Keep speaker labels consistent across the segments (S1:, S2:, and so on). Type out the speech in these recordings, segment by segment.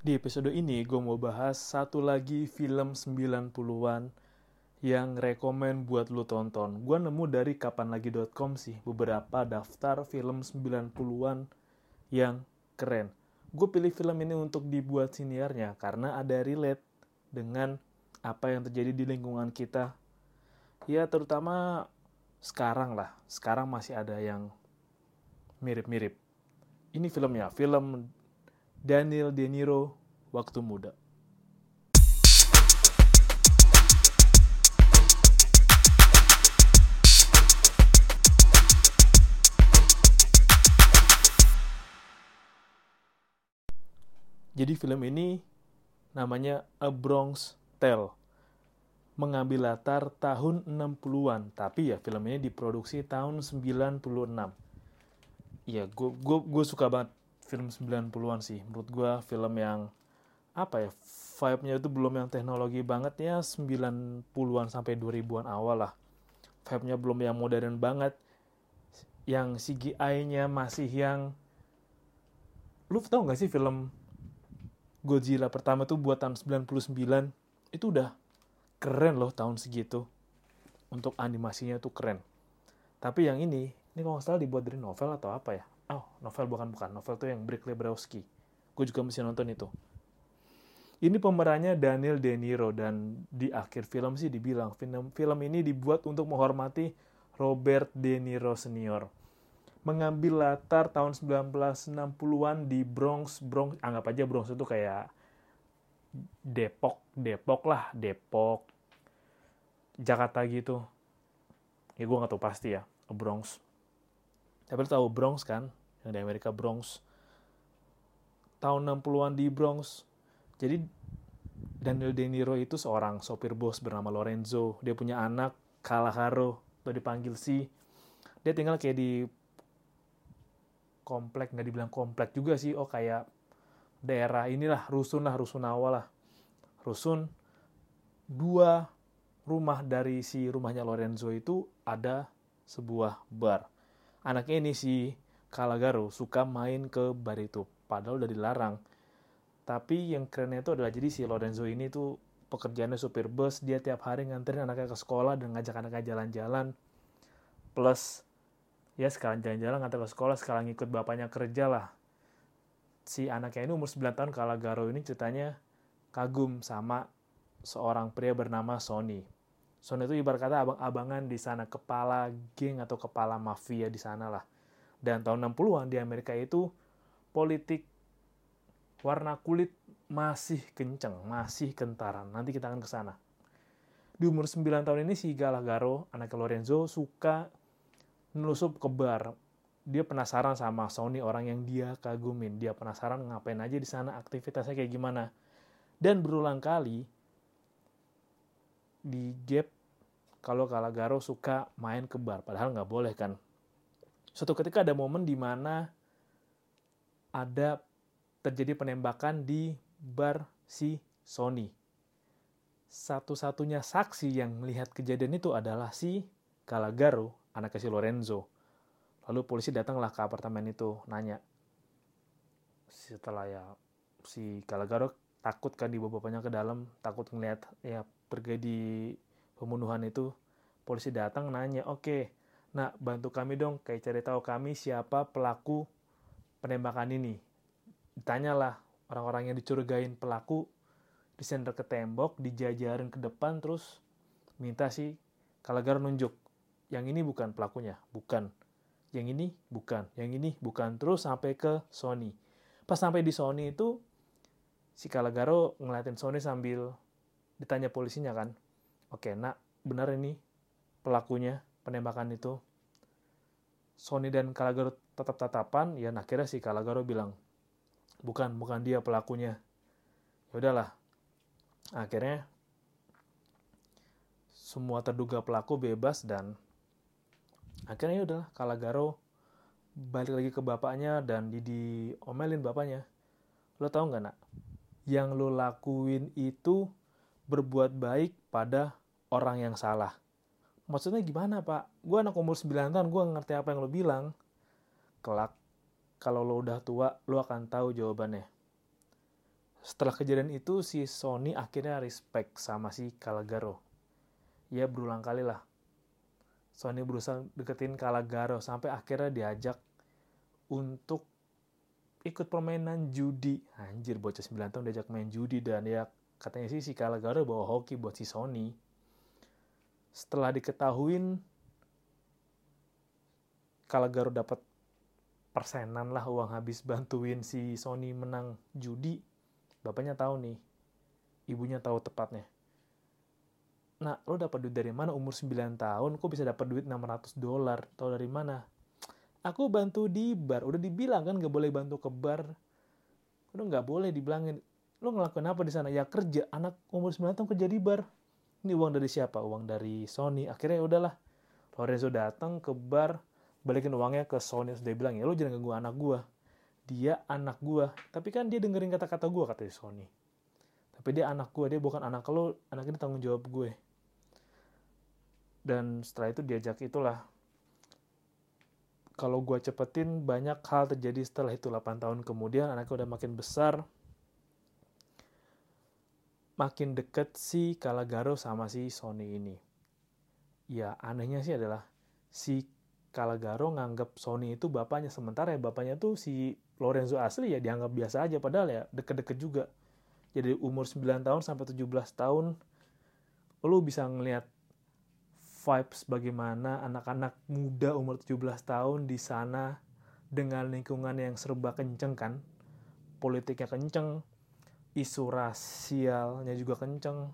S1: Di episode ini gue mau bahas satu lagi film 90-an yang rekomen buat lu tonton. Gue nemu dari kapanlagi.com sih beberapa daftar film 90-an yang keren. Gue pilih film ini untuk dibuat siniarnya karena ada relate dengan apa yang terjadi di lingkungan kita. Ya terutama sekarang lah, sekarang masih ada yang mirip-mirip. Ini filmnya, film Daniel De Niro waktu muda. Jadi film ini namanya A Bronx Tale. Mengambil latar tahun 60-an, tapi ya film ini diproduksi tahun 96. Iya, gue suka banget film 90-an sih. Menurut gue film yang apa ya, vibe-nya itu belum yang teknologi banget ya 90-an sampai 2000-an awal lah. Vibe-nya belum yang modern banget. Yang CGI-nya masih yang lu tau gak sih film Godzilla pertama tuh buat tahun 99 itu udah keren loh tahun segitu untuk animasinya tuh keren tapi yang ini ini kalau nggak salah dibuat dari novel atau apa ya oh novel bukan bukan. Novel tuh yang Brick Lebrowski. Gue juga mesti nonton itu. Ini pemerannya Daniel De Niro dan di akhir film sih dibilang film film ini dibuat untuk menghormati Robert De Niro senior. Mengambil latar tahun 1960-an di Bronx, Bronx, anggap aja Bronx itu kayak Depok, Depok lah, Depok, Jakarta gitu. Ya gue gak tahu pasti ya, Bronx. Tapi tahu Bronx kan, yang di Amerika Bronx. Tahun 60-an di Bronx. Jadi Daniel De Niro itu seorang sopir bos bernama Lorenzo. Dia punya anak, Kalaharo, atau dipanggil si. Dia tinggal kayak di komplek nggak dibilang komplek juga sih oh kayak daerah inilah rusun lah rusun awal lah rusun dua rumah dari si rumahnya Lorenzo itu ada sebuah bar anaknya ini si Kalagaro suka main ke bar itu padahal udah dilarang. Tapi yang kerennya itu adalah jadi si Lorenzo ini tuh pekerjaannya supir bus dia tiap hari nganterin anaknya ke sekolah dan ngajak anaknya jalan-jalan. Plus ya sekarang jalan-jalan ngantar ke sekolah sekarang ikut bapaknya kerja lah. Si anaknya ini umur 9 tahun kalau Garo ini ceritanya kagum sama seorang pria bernama Sony. Sony itu ibarat kata abang-abangan di sana kepala geng atau kepala mafia di sana lah dan tahun 60-an di Amerika itu politik warna kulit masih kenceng, masih kentaran. Nanti kita akan ke sana. Di umur 9 tahun ini si Galagaro, anak Lorenzo, suka nelusup ke bar. Dia penasaran sama Sony orang yang dia kagumin. Dia penasaran ngapain aja di sana, aktivitasnya kayak gimana. Dan berulang kali di gap kalau Kalagaro suka main ke bar, padahal nggak boleh kan. Suatu ketika ada momen di mana ada terjadi penembakan di bar si Sony. Satu-satunya saksi yang melihat kejadian itu adalah si Kalagaro anaknya si Lorenzo. Lalu polisi datanglah ke apartemen itu, nanya. Setelah ya si Calagaro takut kan dibawa bapaknya ke dalam, takut ngeliat ya terjadi pembunuhan itu. Polisi datang nanya, oke, okay, nah bantu kami dong, kayak cari tahu kami siapa pelaku penembakan ini. Ditanyalah orang-orang yang dicurigain pelaku, disender ke tembok, dijajarin ke depan, terus minta si Calagaro nunjuk yang ini bukan pelakunya, bukan. Yang ini bukan, yang ini bukan. Terus sampai ke Sony. Pas sampai di Sony itu, si Kalagaro ngeliatin Sony sambil ditanya polisinya kan, oke nak, benar ini pelakunya penembakan itu. Sony dan Kalagaro tetap tatapan, ya akhirnya si Kalagaro bilang, bukan, bukan dia pelakunya. Ya udahlah. Akhirnya semua terduga pelaku bebas dan akhirnya ya udah Kalagaro balik lagi ke bapaknya dan di diomelin bapaknya lo tau nggak nak yang lo lakuin itu berbuat baik pada orang yang salah maksudnya gimana pak? Gue anak umur 9 tahun gue ngerti apa yang lo bilang. Kelak kalau lo udah tua lo akan tahu jawabannya. Setelah kejadian itu si Sony akhirnya respect sama si Calagaro ya berulang kali lah. Sony berusaha deketin Calagaro sampai akhirnya diajak untuk ikut permainan judi. Anjir bocah 9 tahun diajak main judi dan ya katanya sih si Calagaro bawa hoki buat si Sony setelah diketahuin Calagaro dapat persenan lah uang habis bantuin si Sony menang judi bapaknya tahu nih ibunya tahu tepatnya. Nah lo dapat duit dari mana? Umur 9 tahun kok bisa dapat duit 600 dolar? Tahu dari mana? Aku bantu di bar. Udah dibilang kan gak boleh bantu ke bar. Udah nggak boleh dibilangin. Lo ngelakuin apa di sana? Ya kerja. Anak umur 9 tahun kerja di bar ini uang dari siapa? Uang dari Sony. Akhirnya ya udahlah Lorenzo datang ke bar balikin uangnya ke Sony sudah bilang ya lo jangan ganggu anak gua dia anak gua. Tapi kan dia dengerin kata-kata gua kata Sony. Tapi dia anak gua dia bukan anak lo anak ini tanggung jawab gue. Dan setelah itu diajak itulah kalau gua cepetin banyak hal terjadi setelah itu 8 tahun kemudian anaknya udah makin besar makin deket si Kalagaro sama si Sony ini. Ya anehnya sih adalah si Kalagaro nganggap Sony itu bapaknya. Sementara ya bapaknya tuh si Lorenzo asli ya dianggap biasa aja. Padahal ya deket-deket juga. Jadi umur 9 tahun sampai 17 tahun lu bisa ngelihat vibes bagaimana anak-anak muda umur 17 tahun di sana dengan lingkungan yang serba kenceng kan. Politiknya kenceng isu rasialnya juga kenceng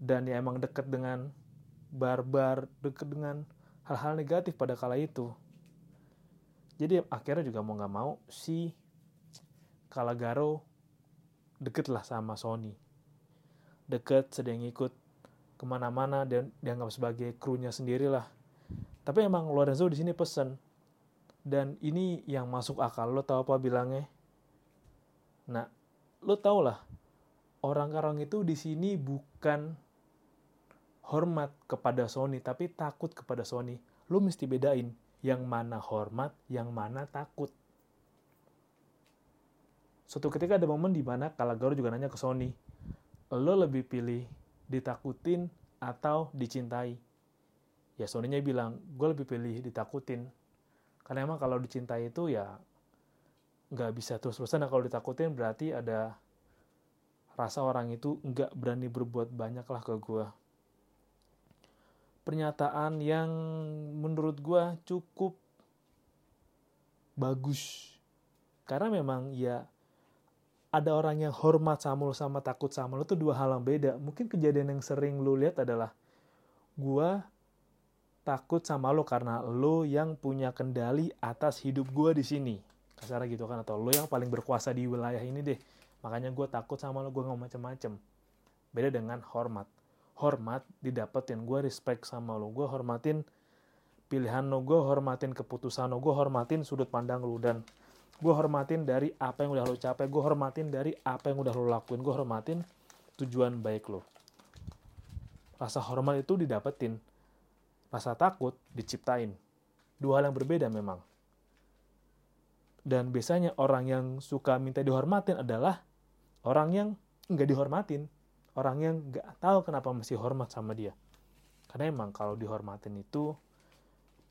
S1: dan ya emang deket dengan barbar deket dengan hal-hal negatif pada kala itu. Jadi akhirnya juga mau nggak mau si Kalagaro deket lah sama Sony. Deket, sedang ikut ke mana-mana dan dianggap sebagai krunya sendiri lah. Tapi emang Lorenzo di sini pesen. Dan ini yang masuk akal. Lo tau apa bilangnya? Nah, lo tau lah. Orang-orang itu di sini bukan hormat kepada Sony tapi takut kepada Sony. Lu mesti bedain yang mana hormat, yang mana takut. Suatu ketika ada momen di mana Kalagaro juga nanya ke Sony, lo lebih pilih ditakutin atau dicintai? Ya Sony-nya bilang, gue lebih pilih ditakutin. Karena emang kalau dicintai itu ya nggak bisa terus-terusan. Nah, kalau ditakutin berarti ada rasa orang itu nggak berani berbuat banyak lah ke gue pernyataan yang menurut gue cukup bagus. Karena memang ya ada orang yang hormat sama lo sama takut sama lo itu dua hal yang beda. Mungkin kejadian yang sering lo lihat adalah gue takut sama lo karena lo yang punya kendali atas hidup gue di sini. Kasarnya gitu kan atau lo yang paling berkuasa di wilayah ini deh. Makanya gue takut sama lo, gue nggak macem-macem. Beda dengan hormat. Hormat didapetin gue respect sama lo gue hormatin pilihan lo gue hormatin keputusan lo gue hormatin sudut pandang lo dan gue hormatin dari apa yang udah lo capai. Gue hormatin dari apa yang udah lo lakuin. Gue hormatin tujuan baik lo rasa hormat itu didapetin. Rasa takut diciptain. Dua hal yang berbeda memang dan biasanya orang yang suka minta dihormatin adalah orang yang nggak dihormatin orang yang nggak tahu kenapa mesti hormat sama dia. Karena emang kalau dihormatin itu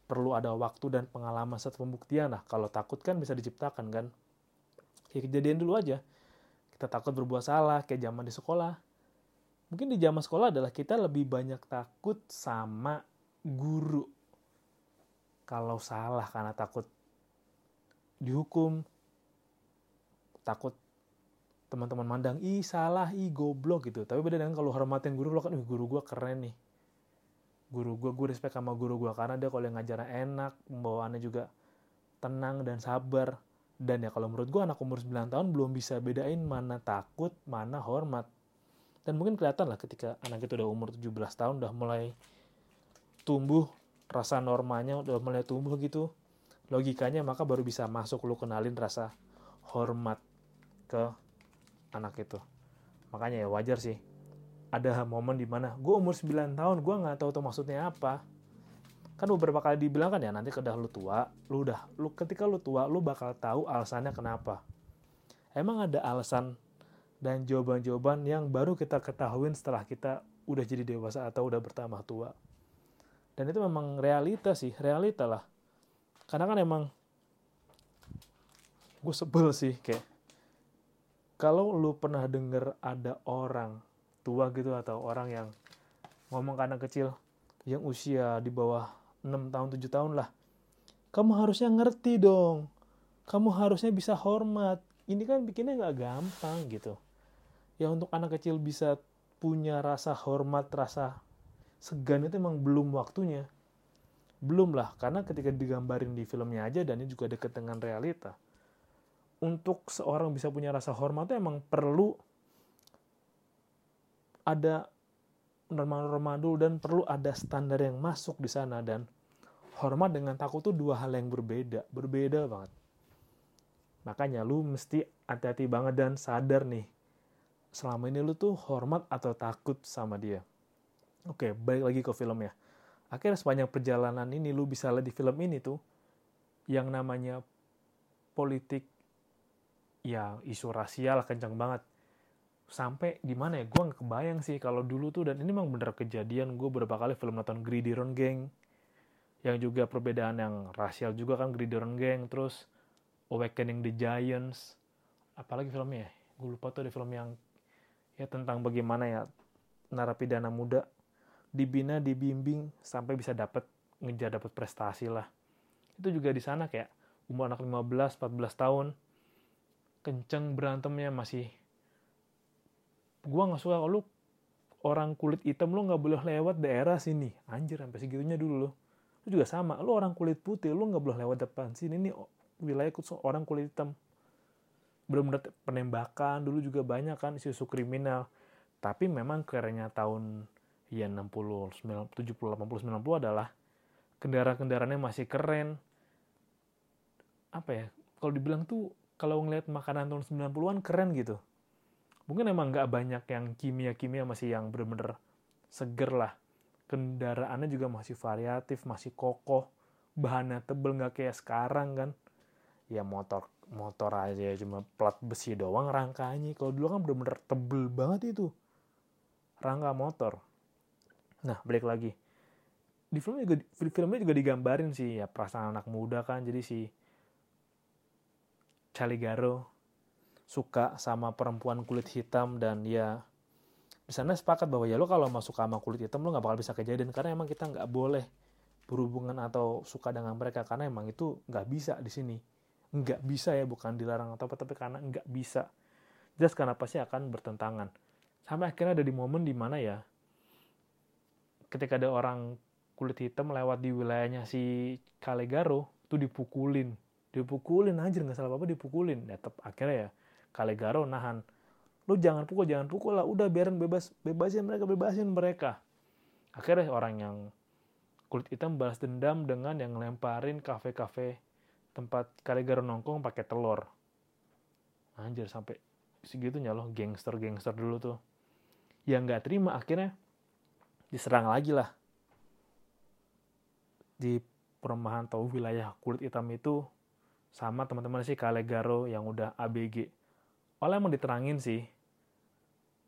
S1: perlu ada waktu dan pengalaman serta pembuktian lah. Kalau takut kan bisa diciptakan kan. Kayak kejadian dulu aja. Kita takut berbuat salah kayak zaman di sekolah. Mungkin di zaman sekolah adalah kita lebih banyak takut sama guru. Kalau salah karena takut dihukum, takut teman-teman mandang ih salah ih goblok gitu. Tapi beda dengan kalau hormatin guru lo kan guru gue keren nih. Guru gue gue respect sama guru gue karena dia kalau yang ngajarnya enak pembawaannya juga tenang dan sabar. Dan ya kalau menurut gue anak umur 9 tahun belum bisa bedain mana takut mana hormat. Dan mungkin kelihatan lah ketika anak itu udah umur 17 tahun udah mulai tumbuh rasa normanya udah mulai tumbuh gitu logikanya maka baru bisa masuk lu kenalin rasa hormat ke anak itu makanya ya wajar sih ada momen di mana gue umur 9 tahun gue nggak tahu tuh maksudnya apa kan beberapa kali dibilang kan ya nanti kedah lu tua lu udah lu ketika lu tua lu bakal tahu alasannya kenapa emang ada alasan dan jawaban-jawaban yang baru kita ketahuin setelah kita udah jadi dewasa atau udah bertambah tua. Dan itu memang realita sih, realita lah. Karena kan emang gue sebel sih kayak kalau lu pernah denger ada orang tua gitu atau orang yang ngomong ke anak kecil yang usia di bawah 6 tahun 7 tahun lah kamu harusnya ngerti dong. Kamu harusnya bisa hormat. Ini kan bikinnya nggak gampang gitu. Ya untuk anak kecil bisa punya rasa hormat rasa segan itu emang belum waktunya belum lah karena ketika digambarin di filmnya aja dan ini juga deket dengan realita untuk seorang bisa punya rasa hormat itu emang perlu ada norma-norma dulu dan perlu ada standar yang masuk di sana dan hormat dengan takut itu dua hal yang berbeda, berbeda banget. Makanya lu mesti hati-hati banget dan sadar nih, selama ini lu tuh hormat atau takut sama dia. Oke, balik lagi ke film ya. Akhirnya sepanjang perjalanan ini lu bisa lihat di film ini tuh, yang namanya politik ya isu rasial kencang banget. Sampai gimana ya? Gue nggak kebayang sih kalau dulu tuh dan ini memang bener kejadian. Gue beberapa kali film nonton Greedy Run Gang yang juga perbedaan yang rasial juga kan Greedy Run Gang terus Awakening the Giants. Apalagi filmnya ya? Gue lupa tuh ada film yang ya tentang bagaimana ya narapidana muda dibina dibimbing sampai bisa dapat ngejar dapat prestasi lah. Itu juga di sana kayak umur anak 15 14 tahun kenceng berantemnya masih gua nggak suka lu orang kulit hitam lu nggak boleh lewat daerah sini. Anjir sampai segitunya dulu lo lu juga sama lu orang kulit putih lu nggak boleh lewat depan sini. Ini wilayah orang kulit hitam. Benar-benar penembakan dulu juga banyak kan isu-isu kriminal. Tapi memang kerennya tahun ya 60 90, 70 80 90 adalah kendaraan-kendaraannya masih keren apa ya kalau dibilang tuh kalau ngeliat makanan tahun 90-an keren gitu. Mungkin emang nggak banyak yang kimia-kimia masih yang bener-bener seger lah. Kendaraannya juga masih variatif, masih kokoh. Bahannya tebel nggak kayak sekarang kan. Ya motor motor aja cuma plat besi doang rangkanya. Kalau dulu kan bener-bener tebel banget itu. Rangka motor. Nah, balik lagi. Di filmnya juga, di filmnya juga digambarin sih ya perasaan anak muda kan. Jadi si Caligaro suka sama perempuan kulit hitam dan ya di sana sepakat bahwa ya lo kalau masuk sama kulit hitam lo nggak bakal bisa kejadian karena emang kita nggak boleh berhubungan atau suka dengan mereka karena emang itu nggak bisa di sini nggak bisa ya bukan dilarang atau apa tapi karena nggak bisa jelas karena pasti akan bertentangan sampai akhirnya ada di momen di mana ya ketika ada orang kulit hitam lewat di wilayahnya si Caligaro itu dipukulin. Dipukulin anjir nggak salah apa, apa dipukulin. Ya tetap akhirnya ya Kalegaro nahan. Lu jangan pukul jangan pukul lah udah biarin bebas bebasin mereka bebasin mereka. Akhirnya orang yang kulit hitam balas dendam dengan yang lemparin kafe-kafe tempat Kalegaro nongkrong pakai telur. Anjir sampai segitunya loh gangster-gangster dulu tuh. Yang nggak terima akhirnya diserang lagi lah di perumahan atau wilayah kulit hitam itu sama teman-teman sih Kalegaro yang udah ABG. Oleh emang diterangin sih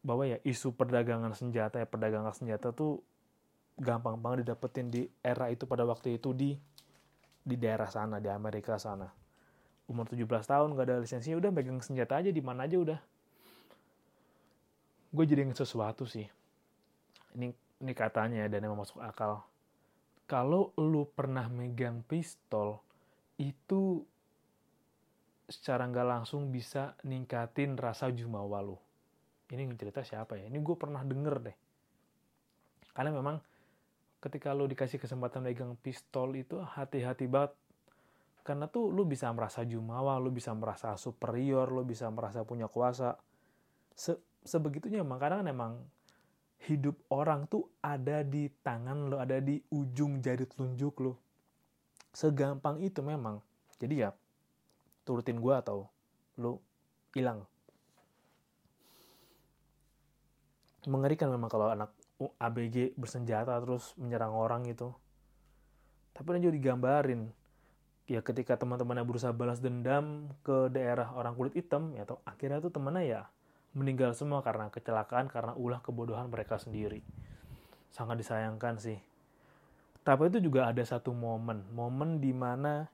S1: bahwa ya isu perdagangan senjata ya perdagangan senjata tuh gampang banget didapetin di era itu pada waktu itu di di daerah sana di Amerika sana. Umur 17 tahun gak ada lisensi udah pegang senjata aja di mana aja udah. Gue jadi inget sesuatu sih. Ini ini katanya ya, dan emang masuk akal. Kalau lu pernah megang pistol itu secara nggak langsung bisa ningkatin rasa jumawa lo. Ini cerita siapa ya? Ini gue pernah denger deh. Karena memang ketika lo dikasih kesempatan megang pistol itu hati-hati banget. Karena tuh lo bisa merasa jumawa, lo bisa merasa superior, lo bisa merasa punya kuasa. Se sebegitunya emang kadang kan emang hidup orang tuh ada di tangan lo, ada di ujung jari telunjuk lo. Segampang itu memang. Jadi ya turutin gue atau lu hilang mengerikan memang kalau anak ABG bersenjata terus menyerang orang itu tapi ini juga digambarin ya ketika teman-temannya berusaha balas dendam ke daerah orang kulit hitam ya atau akhirnya tuh temannya ya meninggal semua karena kecelakaan karena ulah kebodohan mereka sendiri. Sangat disayangkan sih. Tapi itu juga ada satu momen momen di mana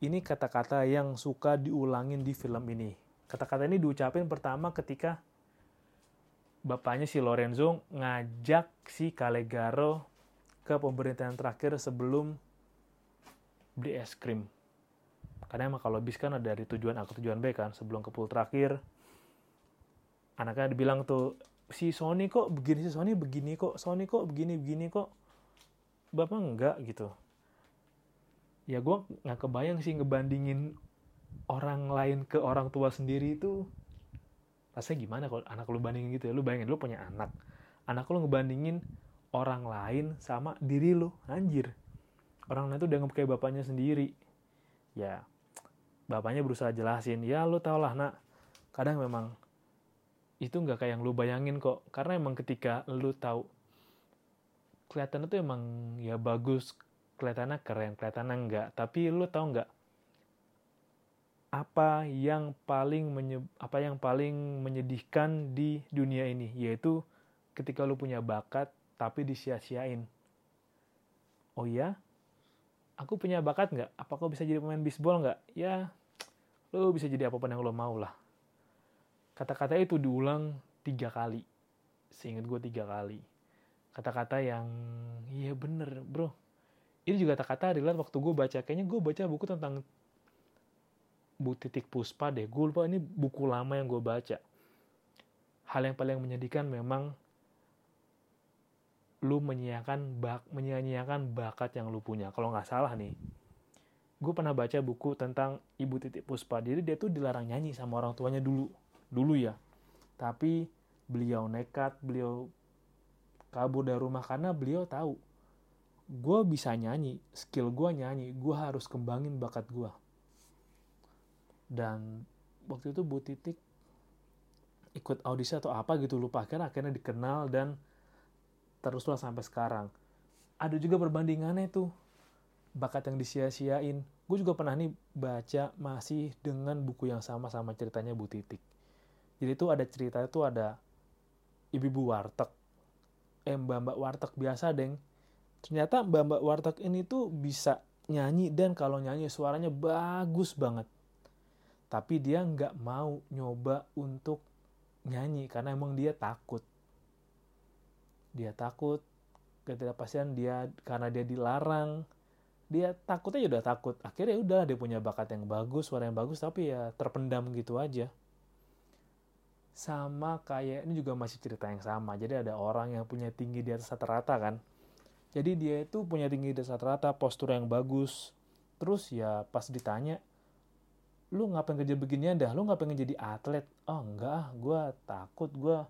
S1: ini kata-kata yang suka diulangin di film ini. Kata-kata ini diucapin pertama ketika bapaknya si Lorenzo ngajak si Calegaro ke pemerintahan terakhir sebelum beli es krim. Karena emang kalau bis kan ada dari tujuan A ke tujuan B kan sebelum ke pool terakhir anaknya dibilang tuh si Sony kok begini si Sony begini kok Sony kok begini begini kok. Bapak enggak gitu. Ya gue nggak kebayang sih ngebandingin orang lain ke orang tua sendiri itu. Rasanya gimana kalau anak lu bandingin gitu ya? Lu bayangin lu punya anak. Anak lu ngebandingin orang lain sama diri lu. Anjir. Orang lain tuh udah kayak bapaknya sendiri. Ya bapaknya berusaha jelasin ya lu tau lah nak. Kadang memang itu nggak kayak yang lu bayangin kok karena emang ketika lu tahu kelihatan itu emang ya bagus kelihatannya keren kelihatannya enggak tapi lu tau nggak apa yang paling apa yang paling menyedihkan di dunia ini yaitu ketika lu punya bakat tapi disia-siain oh ya aku punya bakat nggak? Apa kau bisa jadi pemain bisbol nggak? Ya, lo bisa jadi apa pun yang lo mau lah. Kata-kata itu diulang tiga kali. Seingat gue tiga kali. Kata-kata yang, iya bener bro. Ini juga kata-kata adalah waktu gue baca. Kayaknya gue baca buku tentang Bu Titik Puspa deh. Gue lupa ini buku lama yang gue baca. Hal yang paling menyedihkan memang lu menyanyiakan bak menyanyiakan bakat yang lu punya kalau nggak salah nih gue pernah baca buku tentang ibu titik puspa jadi dia tuh dilarang nyanyi sama orang tuanya dulu dulu ya tapi beliau nekat beliau kabur dari rumah karena beliau tahu gue bisa nyanyi skill gue nyanyi gue harus kembangin bakat gue dan waktu itu Bu Titik ikut audisi atau apa gitu lupa akhirnya akhirnya dikenal dan teruslah sampai sekarang. Ada juga perbandingannya tuh, bakat yang disia-siain. Gue juga pernah nih baca masih dengan buku yang sama sama ceritanya Bu Titik. Jadi tuh ada cerita itu ada ibu-ibu warteg, eh mbak-mbak warteg biasa deng. Ternyata mbak-mbak warteg ini tuh bisa nyanyi dan kalau nyanyi suaranya bagus banget. Tapi dia nggak mau nyoba untuk nyanyi karena emang dia takut. Dia takut ketidakpastian dia karena dia dilarang. Dia takutnya ya udah takut. Akhirnya udah dia punya bakat yang bagus suara yang bagus tapi ya terpendam gitu aja sama kayak ini juga masih cerita yang sama. Jadi ada orang yang punya tinggi di atas rata-rata kan? Jadi dia itu punya tinggi di atas rata-rata postur yang bagus. Terus ya pas ditanya lu ngapain kerja beginian dah lu pengen jadi atlet? Oh enggak ah. Gue takut. Gue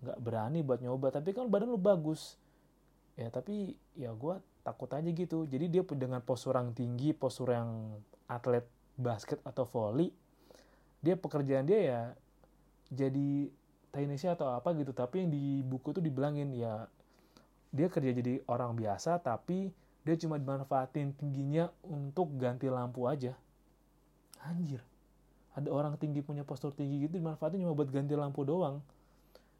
S1: nggak berani buat nyoba. Tapi kan badan lu bagus. Ya tapi ya gue takut aja gitu. Jadi dia dengan postur yang tinggi postur yang atlet basket atau volley dia pekerjaan dia ya jadi tenisnya atau apa gitu tapi yang di buku tuh dibilangin ya dia kerja jadi orang biasa tapi dia cuma dimanfaatin tingginya untuk ganti lampu aja. Anjir. Ada orang tinggi punya postur tinggi gitu dimanfaatin cuma buat ganti lampu doang.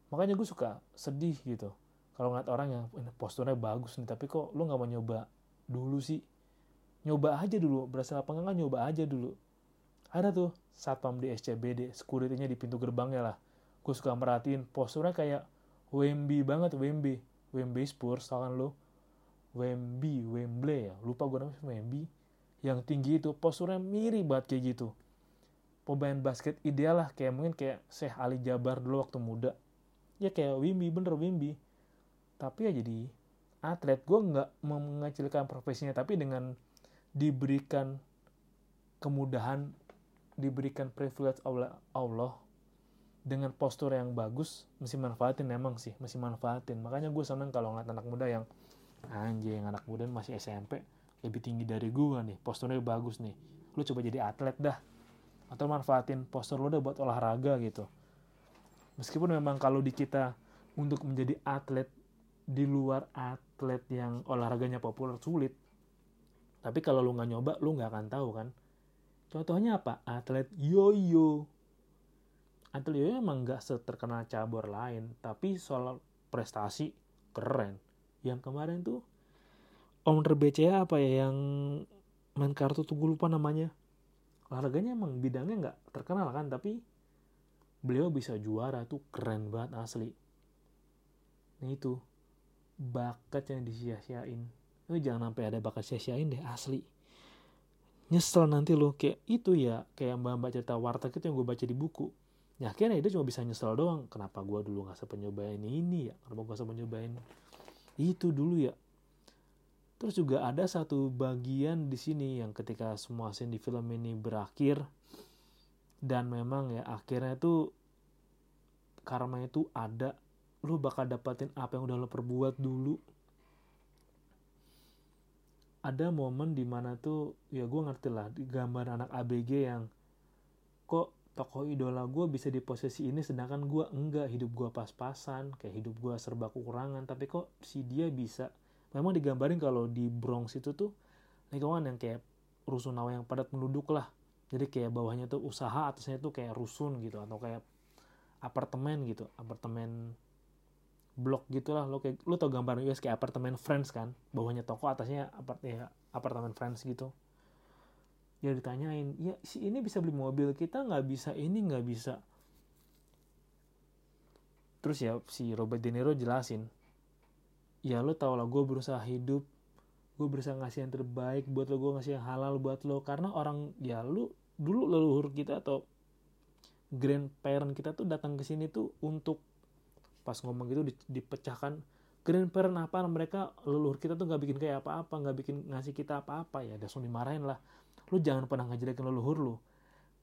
S1: Makanya gue suka sedih gitu. Kalau ngeliat orang yang posturnya bagus nih tapi kok lu nggak mau nyoba dulu sih? Nyoba aja dulu berasa apa enggak nyoba aja dulu ada tuh satpam di SCBD security-nya di pintu gerbangnya lah. Gue suka merhatiin posturnya kayak Wemby banget Wemby. Wemby Spurs tau kan lo Wemby Wembley ya? Lupa gue namanya Wemby. Yang tinggi itu posturnya mirip banget kayak gitu. Pemain basket ideal lah kayak mungkin kayak Syekh Ali Jabar dulu waktu muda. Ya kayak Wimby bener Wimby tapi ya jadi atlet gue nggak mengecilkan profesinya tapi dengan diberikan kemudahan diberikan privilege Allah, Allah dengan postur yang bagus mesti manfaatin emang sih mesti manfaatin. Makanya gue seneng kalau ngeliat anak muda yang anjing anak muda masih SMP lebih tinggi dari gue nih posturnya bagus nih. Lu coba jadi atlet dah. Atau manfaatin postur lu udah buat olahraga gitu. Meskipun memang kalau di kita untuk menjadi atlet di luar atlet yang olahraganya populer sulit tapi kalau lu nggak nyoba lu nggak akan tahu kan contohnya apa? Atlet yoyo. Antonio emang nggak seterkenal cabur lain tapi soal prestasi keren. Yang kemarin tuh owner BCA apa ya yang main kartu tuh gue lupa namanya. Olahraganya emang bidangnya nggak terkenal kan tapi beliau bisa juara tuh keren banget asli. Nah itu. Bakat yang disia-siain. Lu jangan sampai ada bakat sia-siain deh asli nyesel nanti lo kayak itu ya kayak mbak mbak cerita warteg itu yang gue baca di buku. Ya akhirnya dia cuma bisa nyesel doang kenapa gue dulu nggak sempat nyobain ini ya kenapa gue sempat nyobain itu dulu ya. Terus juga ada satu bagian di sini yang ketika semua scene di film ini berakhir dan memang ya akhirnya tuh karma itu ada lu bakal dapatin apa yang udah lo perbuat dulu ada momen di mana tuh ya gue ngerti lah di gambar anak ABG yang kok tokoh idola gue bisa di posisi ini sedangkan gue enggak hidup gue pas-pasan kayak hidup gue serba kekurangan tapi kok si dia bisa? Memang digambarin kalau di Bronx itu tuh lingkungan yang kayak rusunawa yang padat penduduk lah. Jadi kayak bawahnya tuh usaha atasnya tuh kayak rusun gitu atau kayak apartemen gitu apartemen blok gitulah lo kayak lo tau gambar US kayak apartemen Friends kan? Bawahnya toko atasnya apart ya, apartemen Friends gitu. Ya ditanyain ya si ini bisa beli mobil kita nggak bisa ini nggak bisa. Terus ya si Robert De Niro jelasin ya lo tau lah gue berusaha hidup gue berusaha ngasih yang terbaik buat lo gue ngasih yang halal buat lo. Karena orang ya lu dulu leluhur kita atau grandparent kita tuh datang ke sini tuh untuk pas ngomong gitu dipecahkan grandparent apa mereka leluhur kita tuh nggak bikin kayak apa-apa nggak bikin ngasih kita apa-apa? Ya langsung dimarahin lah. Lu jangan pernah ngejelekin leluhur lu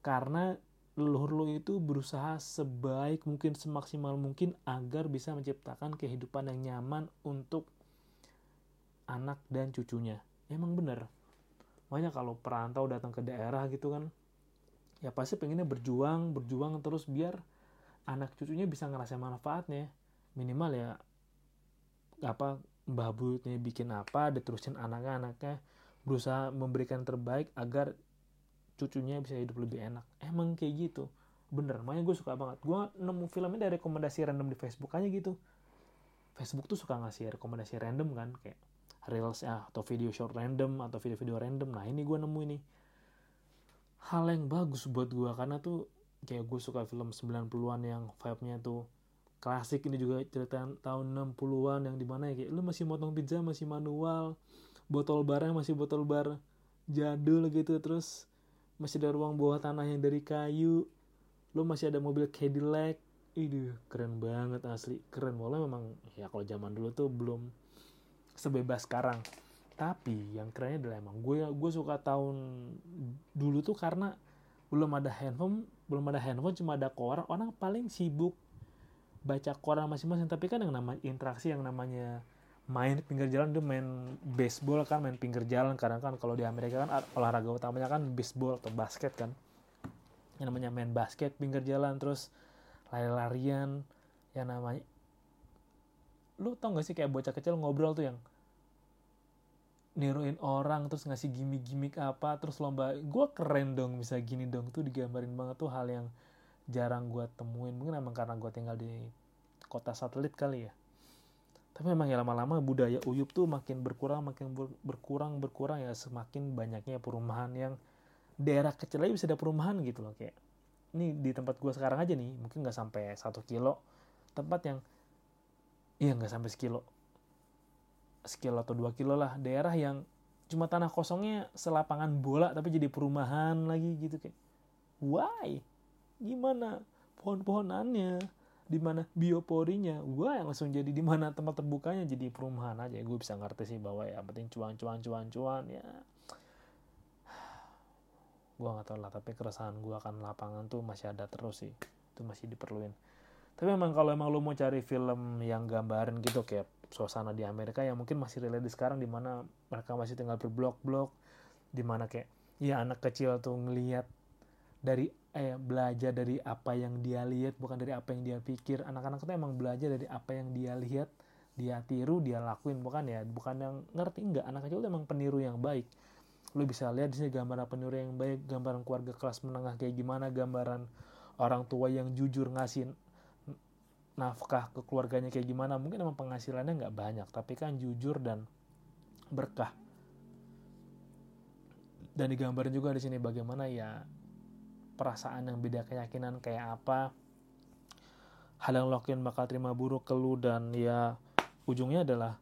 S1: karena leluhur lu itu berusaha sebaik mungkin semaksimal mungkin agar bisa menciptakan kehidupan yang nyaman untuk anak dan cucunya. Emang bener. Makanya kalau perantau datang ke daerah gitu kan ya pasti pengennya berjuang berjuang terus biar anak cucunya bisa ngerasain manfaatnya minimal ya apa mbah buyutnya bikin apa diterusin anak-anaknya berusaha memberikan terbaik agar cucunya bisa hidup lebih enak. Emang kayak gitu. Bener makanya gue suka banget. Gue nemu filmnya dari rekomendasi random di Facebook aja gitu. Facebook tuh suka ngasih rekomendasi random kan kayak reels ya atau video short random atau video-video random. Nah ini gue nemu ini. Hal yang bagus buat gue karena tuh kayak gue suka film 90-an yang vibe-nya tuh klasik ini juga cerita tahun 60-an yang di mana ya kayak lu masih motong pizza masih manual botol barnya masih botol bar jadul gitu terus masih ada ruang bawah tanah yang dari kayu lu masih ada mobil Cadillac. Itu keren banget asli keren. Walau memang ya kalau zaman dulu tuh belum sebebas sekarang. Tapi yang kerennya adalah emang gue gue suka tahun dulu tuh karena belum ada handphone belum ada handphone cuma ada koran orang paling sibuk baca koran masing-masing tapi kan yang namanya interaksi yang namanya main pinggir jalan itu main baseball kan main pinggir jalan. Karena kan kalau di Amerika kan olahraga utamanya kan baseball atau basket kan. Yang namanya main basket pinggir jalan terus lari-larian yang namanya lu tau gak sih kayak bocah kecil ngobrol tuh yang niruin orang terus ngasih gimmick-gimmick apa terus lomba gue keren dong bisa gini dong. Tuh digambarin banget tuh hal yang jarang gue temuin. Mungkin emang karena gue tinggal di kota satelit kali ya. Tapi memang ya lama-lama budaya uyup tuh makin berkurang makin ber berkurang berkurang ya. Semakin banyaknya perumahan yang daerah kecil aja bisa ada perumahan gitu loh kayak. Ini di tempat gue sekarang aja nih mungkin nggak sampai satu kilo. Tempat yang iya nggak sampai sekilo. Sekilo atau dua kilo lah. Daerah yang cuma tanah kosongnya selapangan bola tapi jadi perumahan lagi gitu kayak. Why gimana? Pohon-pohonannya. Di mana? Bioporinya. Wah yang langsung jadi di mana tempat terbukanya jadi perumahan aja. Gue bisa ngerti sih bahwa ya penting cuan cuan cuan cuan ya. Gue nggak tahu lah tapi keresahan gue akan lapangan tuh masih ada terus sih. Itu masih diperluin. Tapi memang kalau emang lo mau cari film yang gambarin gitu kayak suasana di Amerika yang mungkin masih relate sekarang di mana mereka masih tinggal berblok-blok di mana kayak ya anak kecil tuh ngelihat dari eh belajar dari apa yang dia lihat bukan dari apa yang dia pikir. Anak-anak itu emang belajar dari apa yang dia lihat dia tiru dia lakuin bukan ya? Bukan yang ngerti enggak. Anak kecil itu emang peniru yang baik. Lu bisa lihat di sini gambaran peniru yang baik gambaran keluarga kelas menengah kayak gimana gambaran orang tua yang jujur ngasih nafkah ke keluarganya kayak gimana. Mungkin emang penghasilannya nggak banyak tapi kan jujur dan berkah. Dan digambarin juga di sini bagaimana ya perasaan yang beda keyakinan kayak apa. Hal yang lo bakal terima buruk ke lu dan ya ujungnya adalah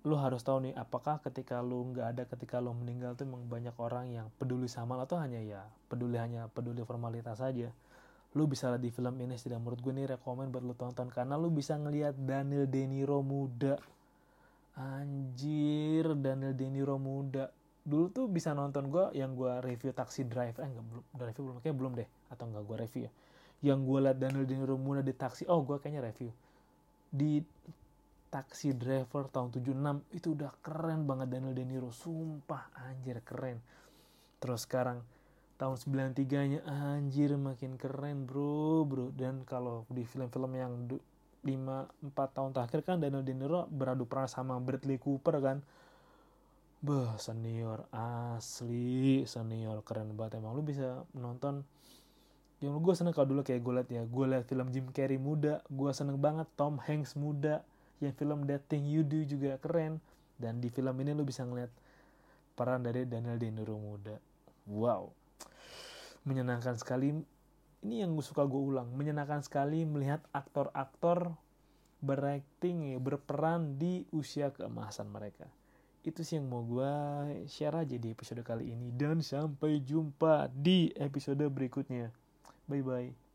S1: lu harus tahu nih apakah ketika lu nggak ada ketika lu meninggal tuh emang banyak orang yang peduli sama lo atau hanya ya peduli hanya peduli formalitas saja. Lu bisa lihat di film ini tidak menurut gue nih rekomend buat lu tonton karena lu bisa ngelihat Daniel De Niro muda. Anjir Daniel De Niro muda dulu tuh bisa nonton gue yang gue review Taxi Drive eh enggak belum udah review belum? Kayaknya belum deh atau enggak gue review ya. Yang gue liat Daniel De muda di taksi oh gue kayaknya review. Di Taxi Driver tahun 76 itu udah keren banget Daniel De Niro sumpah anjir keren. Terus sekarang tahun 93 nya anjir makin keren bro bro. Dan kalau di film-film yang 5 4 tahun terakhir kan Daniel De Niro beradu peran sama Bradley Cooper kan Bah, senior asli, senior keren banget. Emang lu bisa menonton yang gue seneng kalau dulu kayak gue liat ya gue liat film Jim Carrey muda gue seneng banget Tom Hanks muda yang film That Thing You Do juga keren. Dan di film ini lu bisa ngeliat peran dari Daniel De Niro muda. Wow. Menyenangkan sekali ini yang gue suka gue ulang menyenangkan sekali melihat aktor-aktor berakting berperan di usia keemasan mereka itu sih yang mau gue share aja di episode kali ini. Dan sampai jumpa di episode berikutnya. Bye bye